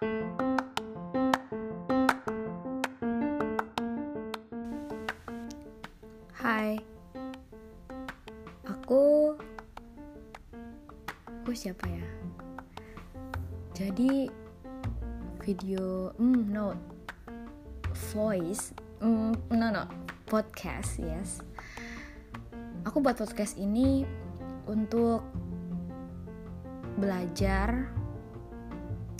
Hai, aku aku siapa ya? Jadi video, hmm no, voice, hmm no no, podcast yes. Aku buat podcast ini untuk belajar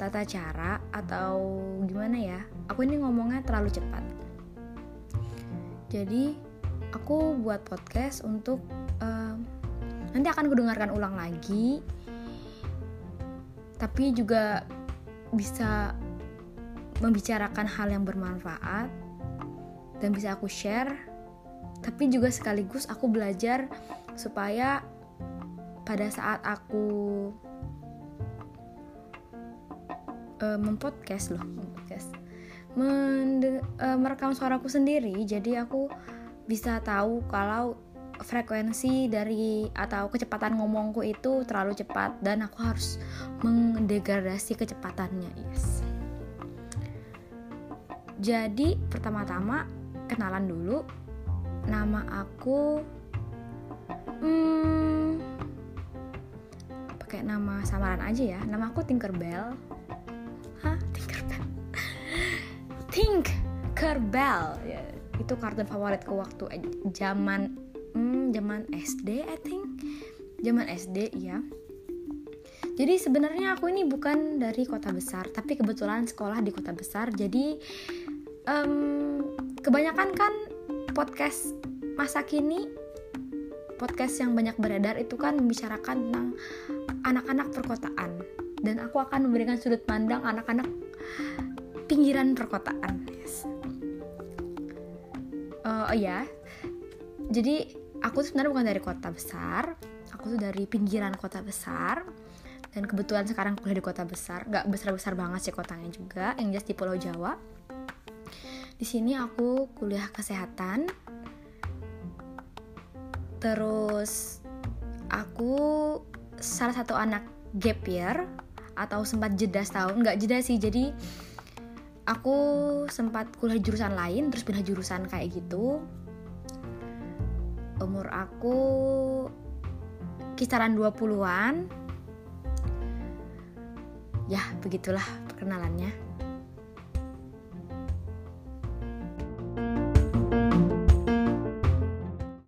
tata cara atau gimana ya? Aku ini ngomongnya terlalu cepat. Jadi aku buat podcast untuk uh, nanti akan kudengarkan ulang lagi tapi juga bisa membicarakan hal yang bermanfaat dan bisa aku share tapi juga sekaligus aku belajar supaya pada saat aku uh, mempodcast loh mempodcast. Uh, merekam suaraku sendiri jadi aku bisa tahu kalau frekuensi dari atau kecepatan ngomongku itu terlalu cepat dan aku harus mendegradasi kecepatannya yes. Jadi pertama-tama kenalan dulu. Nama aku hmm, pakai nama samaran aja ya. Nama aku Tinkerbell Tinkerbell ya itu kartun favoritku waktu zaman hmm, zaman SD I think. Zaman SD ya jadi sebenarnya aku ini bukan dari kota besar tapi kebetulan sekolah di kota besar. Jadi um, kebanyakan kan podcast masa kini podcast yang banyak beredar itu kan membicarakan tentang anak-anak perkotaan. Dan aku akan memberikan sudut pandang anak-anak pinggiran perkotaan yes uh, oh ya jadi aku sebenarnya bukan dari kota besar. Aku tuh dari pinggiran kota besar. Dan kebetulan sekarang kuliah di kota besar. Nggak besar besar banget sih kotanya juga. Yang jelas di Pulau Jawa. Di sini aku kuliah kesehatan. Terus aku salah satu anak gap year atau sempat jeda setahun. Nggak jeda sih jadi aku sempat kuliah jurusan lain terus pindah jurusan kayak gitu. Umur aku kisaran 20-an ya begitulah perkenalannya